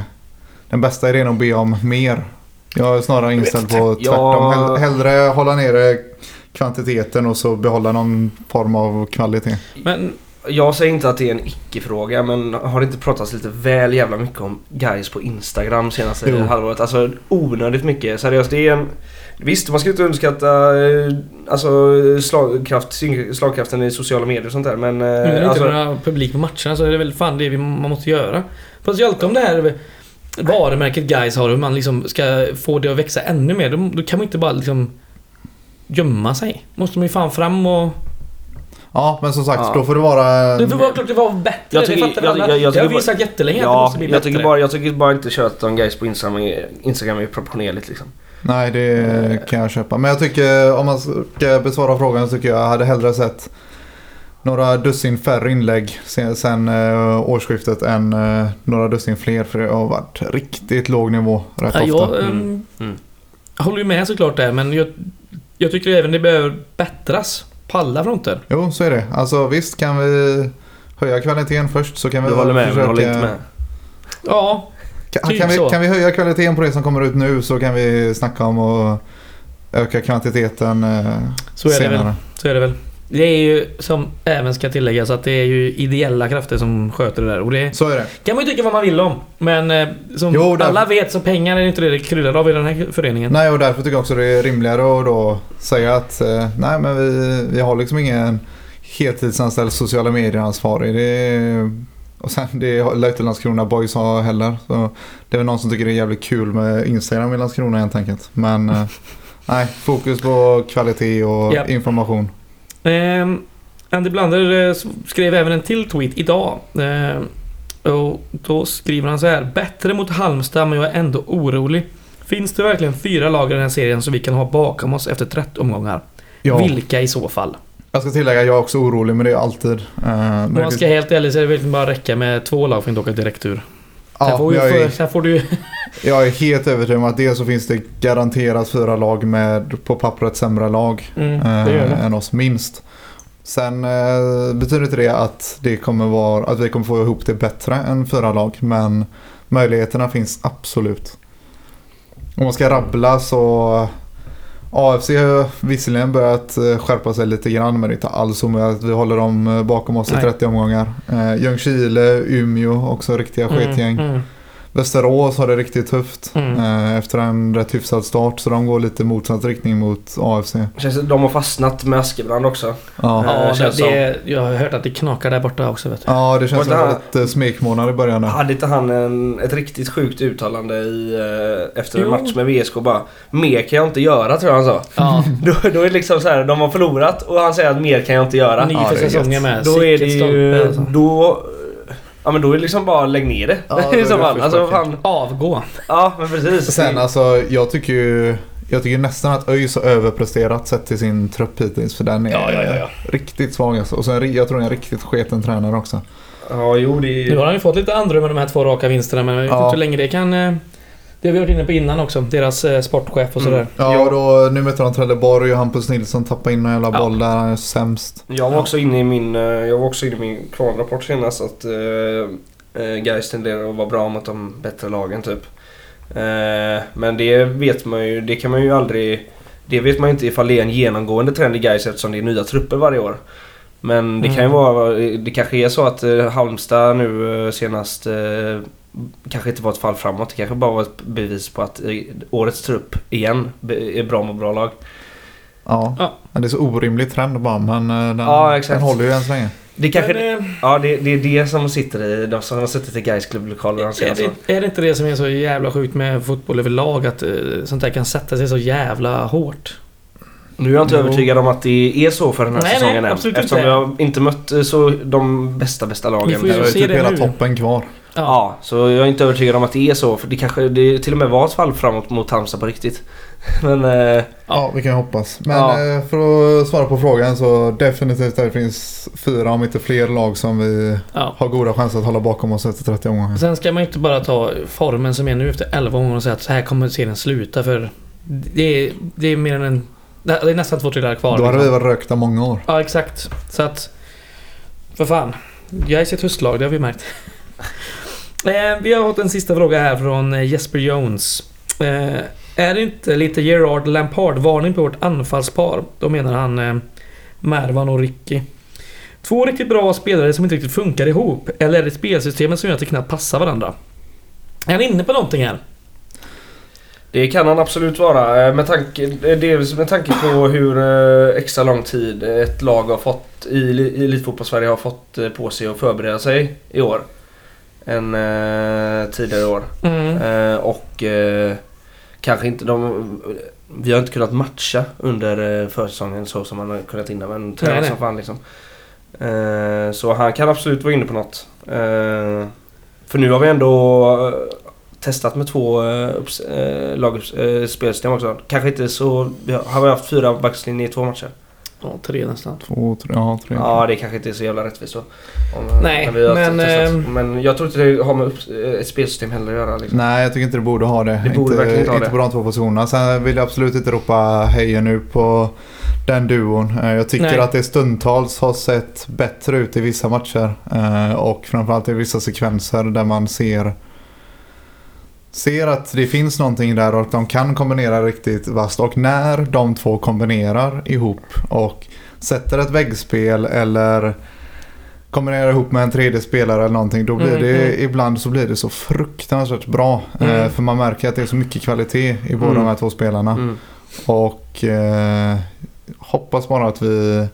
den bästa idén att be om mer. Jag är snarare inställd på tvärtom. Hell- Hellre hålla nere kvantiteten och så behålla någon form av kvalitet. Men Jag säger inte att det är en icke-fråga men har det inte pratats lite väl jävla mycket om guys på Instagram senaste Jo. halvåret? Alltså onödigt mycket. Seriöst, det är en... Visst, man ska inte underskatta eh, alltså, slagkraft, slagkraften i sociala medier och sånt där men... Nu när Eh, det inte alltså, är några publik på matcherna så är det väl fan det vi, man måste göra. Fast det är alltid om det här varumärket guys har hur man liksom ska få det att växa ännu mer. Då, då kan man inte bara liksom gömma sig. Måste man ju fan fram och... Ja, men som sagt Ja. då får det vara... Det var klart det var bättre. Jag tycker- det fattar jag- alla. jag- jag det har tycker vi bara- jättelänge att det ja, måste bli jag bättre. tycker, bara, jag tycker bara inte köttet om guys på Instagram är, Instagram är proportionerligt liksom. Nej, det kan jag köpa. Men jag tycker om man ska besvara frågan så tycker jag jag hade hellre sett några dussin färre inlägg sen, sen eh, årsskiftet än eh, några dussin fler för det har varit riktigt låg nivå rätt Ja, ofta. jag Mm. ehm, Mm. håller ju med såklart där men jag, jag tycker även det behöver bättras på alla fronter. Jo, så är det. Alltså visst kan vi höja kvaliteten först så kan vi Du håller med men försöka... håller inte med. Ja, Kan, Typ kan, vi, så. kan vi höja kvaliteten på det som kommer ut nu så kan vi snacka om att öka kvantiteten eh, så är det senare. väl. Så är det väl. Det är ju som även ska tilläggas att det är ju ideella krafter som sköter det där. Och det Så är det. kan man ju tycka vad man vill om. Men eh, som Jo, därför- alla vet så pengar är inte det det kryllar av i den här föreningen. Nej och därför tycker jag också det är rimligare att då säga att eh, nej men vi, vi har liksom ingen heltidsanställd sociala medieansvarig. Det är, och sen det lär inte Landskrona Boys ha heller. Så det är väl någon som tycker det är jävligt kul med Instagram i Landskrona helt enkelt. Men eh, nej, fokus på kvalitet och Ja. information. Ehm, Andy Blander eh, skrev även en till tweet idag. Ehm, och då skriver han så här. Bättre mot Halmstad men jag är ändå orolig. Finns det verkligen fyra lag i den här serien som vi kan ha bakom oss efter 30 omgångar? Ja, Vilka i så fall? jag ska tillägga jag är också orolig men det är alltid. Eh, Om man ska helt ärligt så är det väl bara räcka med två lag för att inte åka direkt ur. Ja, får, jag, är, sen får du jag är helt övertygad om att dels så finns det garanterat fyra lag med på pappret sämre lag. Mm, eh, än oss minst. Sen eh, betyder inte det att, det kommer vara, att vi kommer få ihop det bättre än fyra lag. Men möjligheterna finns absolut. Om man ska rabbla så AFC har visserligen börjat eh, skärpa sig lite grann men det är inte alls att vi håller dem eh, bakom oss i Nej. 30 omgångar. Eh, Ljungskile, Umeå också riktiga skitgäng. Mm, mm, Västerås har det riktigt tufft Mm. eh, efter en rätt hyfsad start så de går lite motsatt riktning mot AFC. Känns det, de har fastnat med Askebrand också. Ja. Ja, det, känns det, jag har hört att det knakar där borta också vet du. Ja, det känns som var lite smekmånad i början. där. Hade inte han en, ett riktigt sjukt uttalande i, eh, efter en Jo. match med VSK bara Mer kan jag inte göra tror jag han sa. Ja, Då, då är det liksom så här, de har förlorat och han säger att mer kan jag inte göra. ny Ja, för är säsongen med. Då är det ju... stolpe, alltså. Då... Ja men då är det liksom bara lägg ner det. Ja, I det så fall. Alltså fan. Avgå. Ja men precis. Sen alltså, jag tycker ju jag tycker nästan att ÖIS har överpresterat sett till sin trupp hittills. För den är Ja, ja, ja, ja. riktigt svag alltså. Och sen jag tror det är en riktigt sketen tränare också. Ja jo det Nu har han ju fått lite andrum med de här två raka vinsterna men jag vet Ja. inte hur länge det kan... eh, Det har vi varit inne på innan också. Deras eh, sportchef och Mm. sådär. Ja, Ja. och då, nu möter de Trelleborg och Hampus Nilsson tappar in en jävla Ja. boll där. Han är sämst. Jag var också inne i min, eh, jag var också inne i min kvalrapport senast att uh, uh, guys tenderar att vara bra mot de bättre lagen typ. Eh, men det vet man ju, det kan man ju aldrig... Det vet man ju inte ifall det är en genomgående trend i Gais eftersom det är nya trupper varje år. Men det kan ju Mm. vara, det kanske är så att eh, Halmstad nu eh, senast eh, kanske inte var ett fall framåt. Det kanske bara var ett bevis på att årets trupp igen är bra med bra lag. Ja. Ja. Men det är så orimlig trend bara men eh, den, Ja, den håller ju än så länge. Det kanske... Men, eh, Ja, det, det är det som sitter i... De som har suttit i Gais klubblokaler de är, senaste det, är det inte det som är så jävla sjukt med fotboll överlag? Att eh, sånt där kan sätta sig så jävla hårt? Nu är jag inte Jo. övertygad om att det är så för den här Nej, nej, säsongen än. absolut Eftersom inte. vi har inte mött eh, så de bästa, bästa Vi lagen. ju Det är se typ hela nu. toppen kvar. Ja, så jag är inte övertygad om att det är så. För det kanske det till och med var ett fall framåt mot Halmstad på riktigt. Men... Eh, Ja, vi kan hoppas. Men Ja. eh, för att svara på frågan så definitivt det finns fyra om inte fler lag som vi Ja. har goda chanser att hålla bakom oss efter 30 omgångar. Sen ska man inte bara ta formen som är nu efter 11 gånger och säga att så här kommer serien sluta för det är, det är mer än en... Det är nästan två tredjedelar kvar. Då hade vi liksom. varit rökta många år. Ja, exakt. Så att... För fan. Jag är sitt höstlag, det har vi märkt. eh, vi har fått en sista fråga här från eh, Jesper Jones. Eh, är det inte lite Gerard Lampard-varning på vårt anfallspar? Då menar han Mervan och Ricky. Två riktigt bra spelare som inte riktigt funkar ihop. Eller är det spelsystemet som gör att de knappt passar varandra? Är han inne på någonting här? Det kan han absolut vara. Eh, Med tanke, eh, dels med tanke på hur eh, extra lång tid ett lag har fått i, i Elitfotboll-Sverige har fått på sig att förbereda sig i år. Än eh, tidigare år. Mm. Eh, och eh, kanske inte de... Vi har inte kunnat matcha under försäsongen så som man har kunnat innan. Men tränar nej. som fan liksom. Så han kan absolut vara inne på något. För nu har vi ändå testat med två upps, eh, lagups, eh, spelsystem också. Kanske inte så... Vi har, har vi haft fyra backlinjer i två matcher? Ja, tre nästan. Två, tre, ja, tre. Ja, det kanske inte är så jävla rättvist då. Om, Nej, men, ehm, men jag tror inte det har med upp, ett spelsystem heller att göra. Liksom. Nej, jag tycker inte det borde ha det. Det borde inte, verkligen inte ha inte det. på de två positionerna. Sen vill jag absolut inte ropa hejer nu på den duon. Jag tycker Nej. att det stundtals har sett bättre ut i vissa matcher. Och framförallt i vissa sekvenser där man ser Ser att det finns någonting där och att de kan kombinera riktigt vasst. Och när de två kombinerar ihop och sätter ett väggspel eller kombinerar ihop med en tredje spelare eller någonting. Då blir Mm, det, mm. ibland så blir det så fruktansvärt bra. Eh, Mm. För man märker att det är så mycket kvalitet i båda Mm. de här två spelarna. Mm. Och eh, hoppas bara att vi,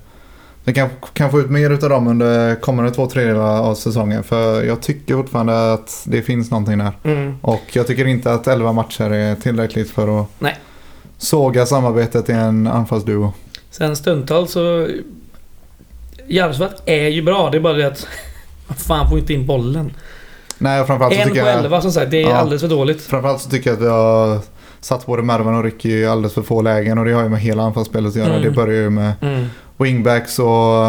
vi kan, kan få ut mer utav dem under kommande två tredjedelar av säsongen. För jag tycker fortfarande att det finns någonting där. Mm. Och jag tycker inte att 11 matcher är tillräckligt för att Nej. såga samarbetet i en anfallsduo. Sen stundtals så... Järvsvatt är ju bra, det är bara det att... Fan får inte in bollen? Nej, framförallt så En tycker på jag... elva som sagt, det är Ja. alldeles för dåligt. Framförallt så tycker jag att vi har satt både Mervan och Ricky i alldeles för få lägen och det har ju med hela anfallsspelet att göra. Mm. Det börjar ju med Mm. Wingbacks och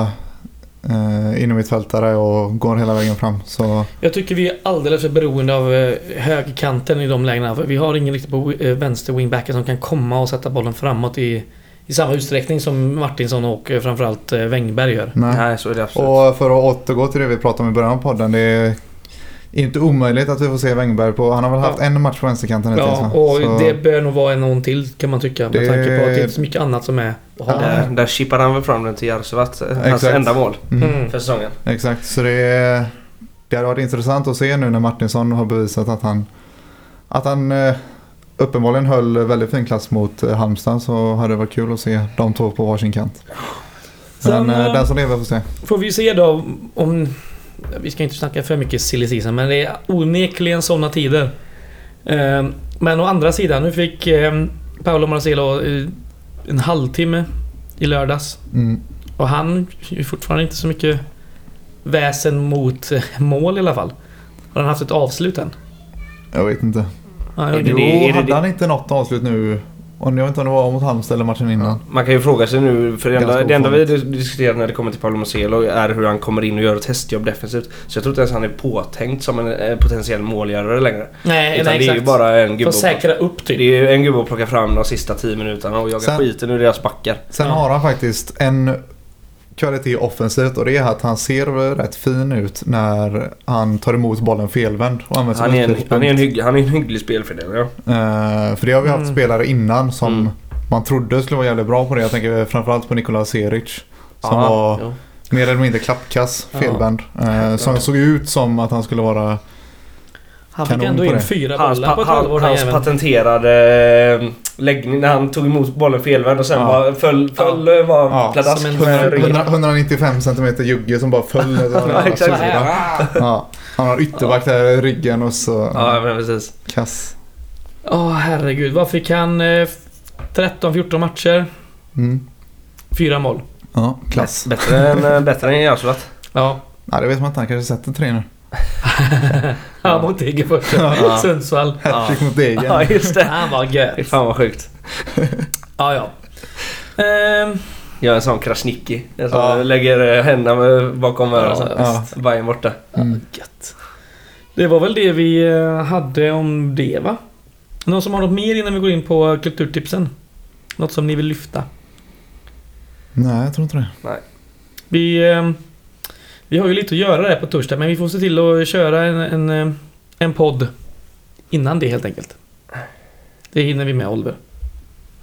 eh, innermittfältare och går hela vägen fram. Så Jag tycker vi är alldeles för beroende av eh, högerkanten i de lägena. För vi har ingen riktigt på eh, vänster wingbacken som kan komma och sätta bollen framåt i, i samma utsträckning som Martinsson och eh, framförallt Wängberg gör. nej. Nej, så är det absolut. Och för att återgå till det vi pratade om i början av podden. Det är inte omöjligt att vi får se Wängberg på... Han har väl haft Ja. en match på vänsterkanten hittills Ja, och Så- det bör nog vara en någon till kan man tycka. Med Det- tanke på att det är inte så mycket annat som är att ha Ja. där. Där, chippar han väl fram den till Järvsövatt. Hans enda mål Mm. Mm. för säsongen. Exakt, så det, är, det hade varit intressant att se nu när Martinsson har bevisat att han, att han eh, uppenbarligen höll väldigt fin klass mot eh, Halmstad så hade det varit kul att se de två på varsin kant. Men Sen, eh, den som lever får se. Får vi se då om... Vi ska inte snacka för mycket silly season, men det är onekligen sådana tider. Eh, Men å andra sidan, nu fick eh, Paolo Marcelo eh, en halvtimme i lördags. Mm. Och han är fortfarande inte så mycket väsen mot eh, mål i alla fall. Har han haft ett avslut än? Jag vet inte. Ja, det Jo, det- är det hade det- han inte något avslut nu? Och jag vet inte om det var mot Halmstad eller matchen innan. Man kan ju fråga sig nu, för det enda, det enda vi diskuterar när det kommer till Paolo Marcelo är hur han kommer in och gör ett testjobb defensivt. Så jag tror inte ens han är påtänkt som en eh, potentiell målgörare längre. Nej, Utan nej det är ju exakt. bara en gubbe För säkra upp Det är typ. ju en gubbe att plocka fram de sista 10 minuterna och jaga Sen- skiten ur deras backar. Sen Ja. har han faktiskt en kvalitet offensivt och det är att han ser rätt fin ut när han tar emot bollen felvänd. Och använder Han är, en, han, är en hygg, han är en hygglig spelfördelare. Ja. Eh, för det har vi haft Mm. spelare innan som Mm. man trodde skulle vara jävligt bra på det. Jag tänker framförallt på Nikola Seric. Som Ja, var jo. mer eller mindre klappkass, felvänd. Eh, som såg ut som att han skulle vara... Han fick ändå in fyra Hans, bollar på ett halvår hans jäveln. patenterade eh, läggning när han tog emot bollen felvänd och sen Ja. bara föll, föll ja. var Ja, pladask som en med 100, ryggen. 195 cm jugge som bara föll. Ja, exakt. Ja, han har ytterback där i ryggen och så Ja, men precis. kass. Åh herregud, vad fick han? Eh, 13-14 matcher, Mm. fyra mål. Ja, klass. Bättre än, eh, bättre än Jarsulat. Ja. Nej, det vet man inte. Han kanske sätter tre nu. Han mot Degerfors. Ja. Sundsvall. Hattrick mot Degen. Ja, just det. Han var gött. fan vad sjukt. Ja, ja. Ehm, Gör en sån Krasniqi. En sån Ja. lägger eh, händerna bakom öronen. så. Ja. Bajen borta. Mm. gött. Det var väl det vi eh, hade om det va? Någon som har något mer innan vi går in på kulturtipsen? Något som ni vill lyfta? Nej, jag tror inte det. Vi, eh, vi har ju lite att göra där på torsdag men vi får se till att köra en, en, eh, en podd innan det helt enkelt. Det hinner vi med Oliver.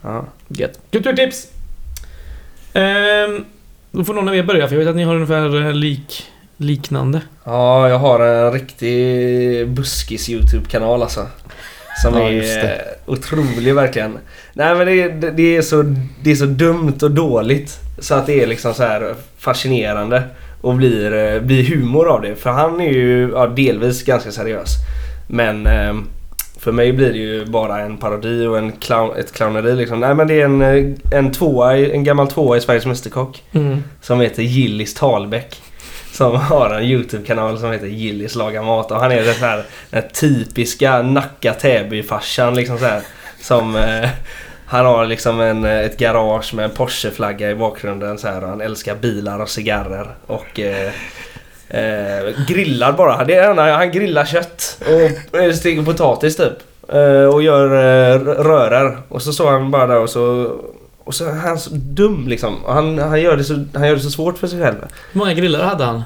Ja. Gött. Kulturtips! Ehm, då får någon av er börja för jag vet att ni har ungefär eh, lik, liknande. ja, jag har en riktig buskis YouTube-kanal alltså. Som Ja, är eh, otrolig verkligen. Nej men det, det, det, är så, det är så dumt och dåligt. Så att det är liksom så här fascinerande. Och blir, eh, blir humor av det. För han är ju ja, delvis ganska seriös. Men eh, för mig blir det ju bara en parodi och en clown, ett clowneri liksom. Nej men det är en, eh, en, tvåa, en gammal tvåa i Sveriges Mästerkock. Som heter Gillis Talbäck. Som har en YouTube-kanal som heter Gillis lagar mat. Och han är den här, den här typiska Nacka Täby-farsan liksom så här, Som... Eh, han har liksom en, eh, ett garage med en Porsche-flagga i bakgrunden så här, och Han älskar bilar och cigarrer. Och... Eh, eh, grillar bara. Det är enda, han grillar kött och eh, steker potatis typ. Eh, och gör eh, rörer. Och så står han bara där och så... Och så är han så dum liksom. Han, han, gör det så, han gör det så svårt för sig själv. Hur många grillar hade han?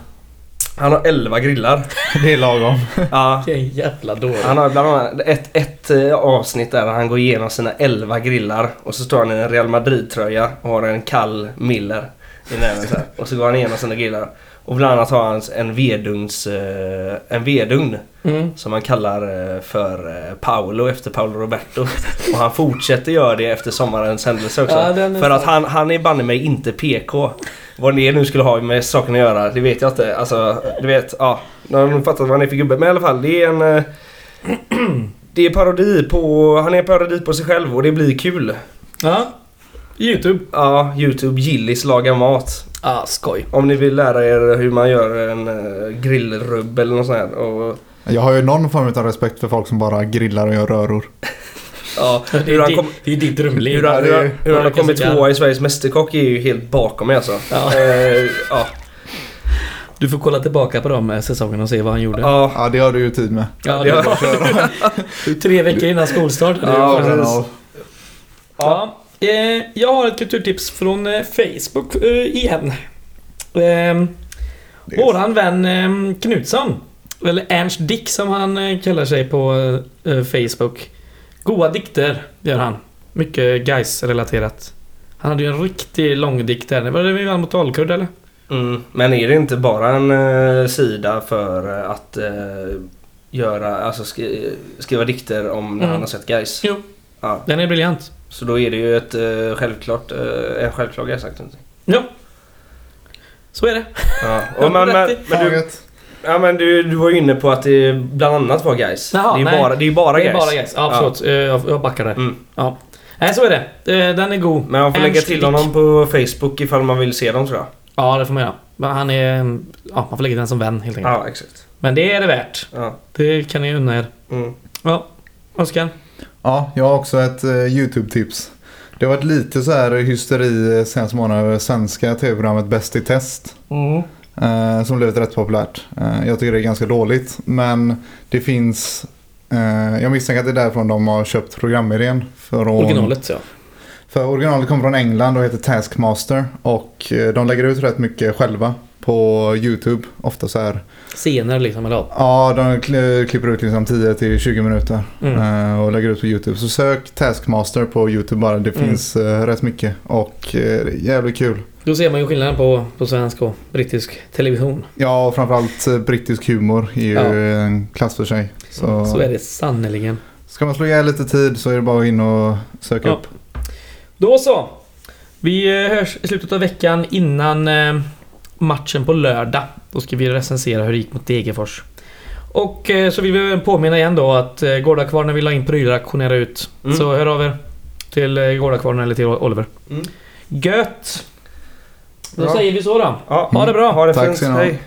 Han har 11 grillar. Det är lagom. Ja. Vilken jävla dåre. Han har bland annat ett, ett eh, avsnitt där han går igenom sina 11 grillar. Och så står han i en Real Madrid-tröja och har en kall Miller i näven så här. Och så går han igenom sina grillar. Och bland annat har han en vedugns... eh, En vedugn. Mm. Som man kallar eh, för Paolo efter Paolo Roberto. Och han fortsätter göra det efter sommarens händelse också. Ja, är för att han, han är banne mig inte PK. Vad det nu skulle ha med saken att göra, det vet jag inte. Alltså, du vet, ja. Nu har fattat vad han är för gubbe. Men i alla fall, det är en... eh, Det är parodi på... Han är parodi på sig själv och det blir kul. Ja. Youtube. Ja, Youtube Gillis lagar mat. Ah, skoj. Om ni vill lära er hur man gör en uh, grillrubb eller något sånt här. Och, Jag har ju någon form av respekt för folk som bara grillar och gör röror. Ja, Det hur är, han kom, det är ditt drömliv. Hur han, hur han, hur han har kommit tvåa i Sveriges Mästerkock är ju helt bakom mig alltså. Ja. Eh, ja. Du får kolla tillbaka på de eh, säsongerna och se vad han gjorde. ja. Ja, det har du ju tid med. Ja, det har- tre veckor innan skolstart. Ja, precis. Ja. Eh, jag har ett kulturtips från eh, Facebook igen. Eh, är- våran vän eh, Knutsson. Eller Ernst Dick som han kallar sig på Facebook. Goa dikter gör han. Mycket guys relaterat Han hade ju en riktigt lång dikt där. Var det vi vann mot Dalkurd eller? Mm. Men är det inte bara en eh, sida för eh, att eh, göra, alltså skri, skriva dikter om när Mm. han har sett guys? Jo. Ja. Den är briljant. Så då är det ju ett eh, självklart, eh, en självklar sagt. Ja. Så är det. Ja. Och men, men, i. men, du. Ja, men du, du var ju inne på att det bland annat var guys. Jaha, det är ju bara, det är bara det är guys. bara guys. Ja, Ja. förlåt. Eh, Jag, jag backar där. Mm. Ja. Nej, så är det. Eh, Den är god. Men man får lägga Ernst till Dick. honom på Facebook ifall man vill se dem tror jag. Ja, det får man göra. Men han är... Ja, man får lägga den som vän helt enkelt. Ja, exakt. Men det är det värt. Ja. Det kan ni unna er. Mm. Ja. Oskar? Ja, jag har också ett eh, YouTube-tips. Det har varit lite så här hysteri senaste månaden över svenska tv-programmet Bäst i test. Eh, som blivit rätt populärt. Eh, jag tycker det är ganska dåligt. Men det finns... Eh, jag misstänker att det är därifrån de har köpt programidén. Från, Originalet, ja. För originalet kommer från England och heter Taskmaster. Och eh, de lägger ut rätt mycket själva på YouTube. Ofta så här. Scener liksom, eller ja. Ja, de kli- klipper ut liksom 10-20 minuter. Mm. eh, Och lägger ut på YouTube. Så sök Taskmaster på YouTube bara. Det Mm. finns eh, rätt mycket. Och jävligt kul. Då ser man ju skillnaden på, på svensk och brittisk television. Ja, och framförallt eh, brittisk humor är ju Ja. en klass för sig. Så, Så är det sannerligen. ska man slå ihjäl lite tid så är det bara in och söka Ja. upp. Då så. Vi eh, hörs i slutet av veckan innan eh, matchen på lördag. Då ska vi recensera hur det gick mot Degerfors. Och så vill vi påminna igen då att Gårdakvarnen vill ha in prylar auktionera ut. Mm. Så hör av er till Gårdakvarnen eller till Oliver. Mm. Gött! Då säger vi så då. Ja, Ha det bra. Ha det Tack fint. ska ni ha. Hej.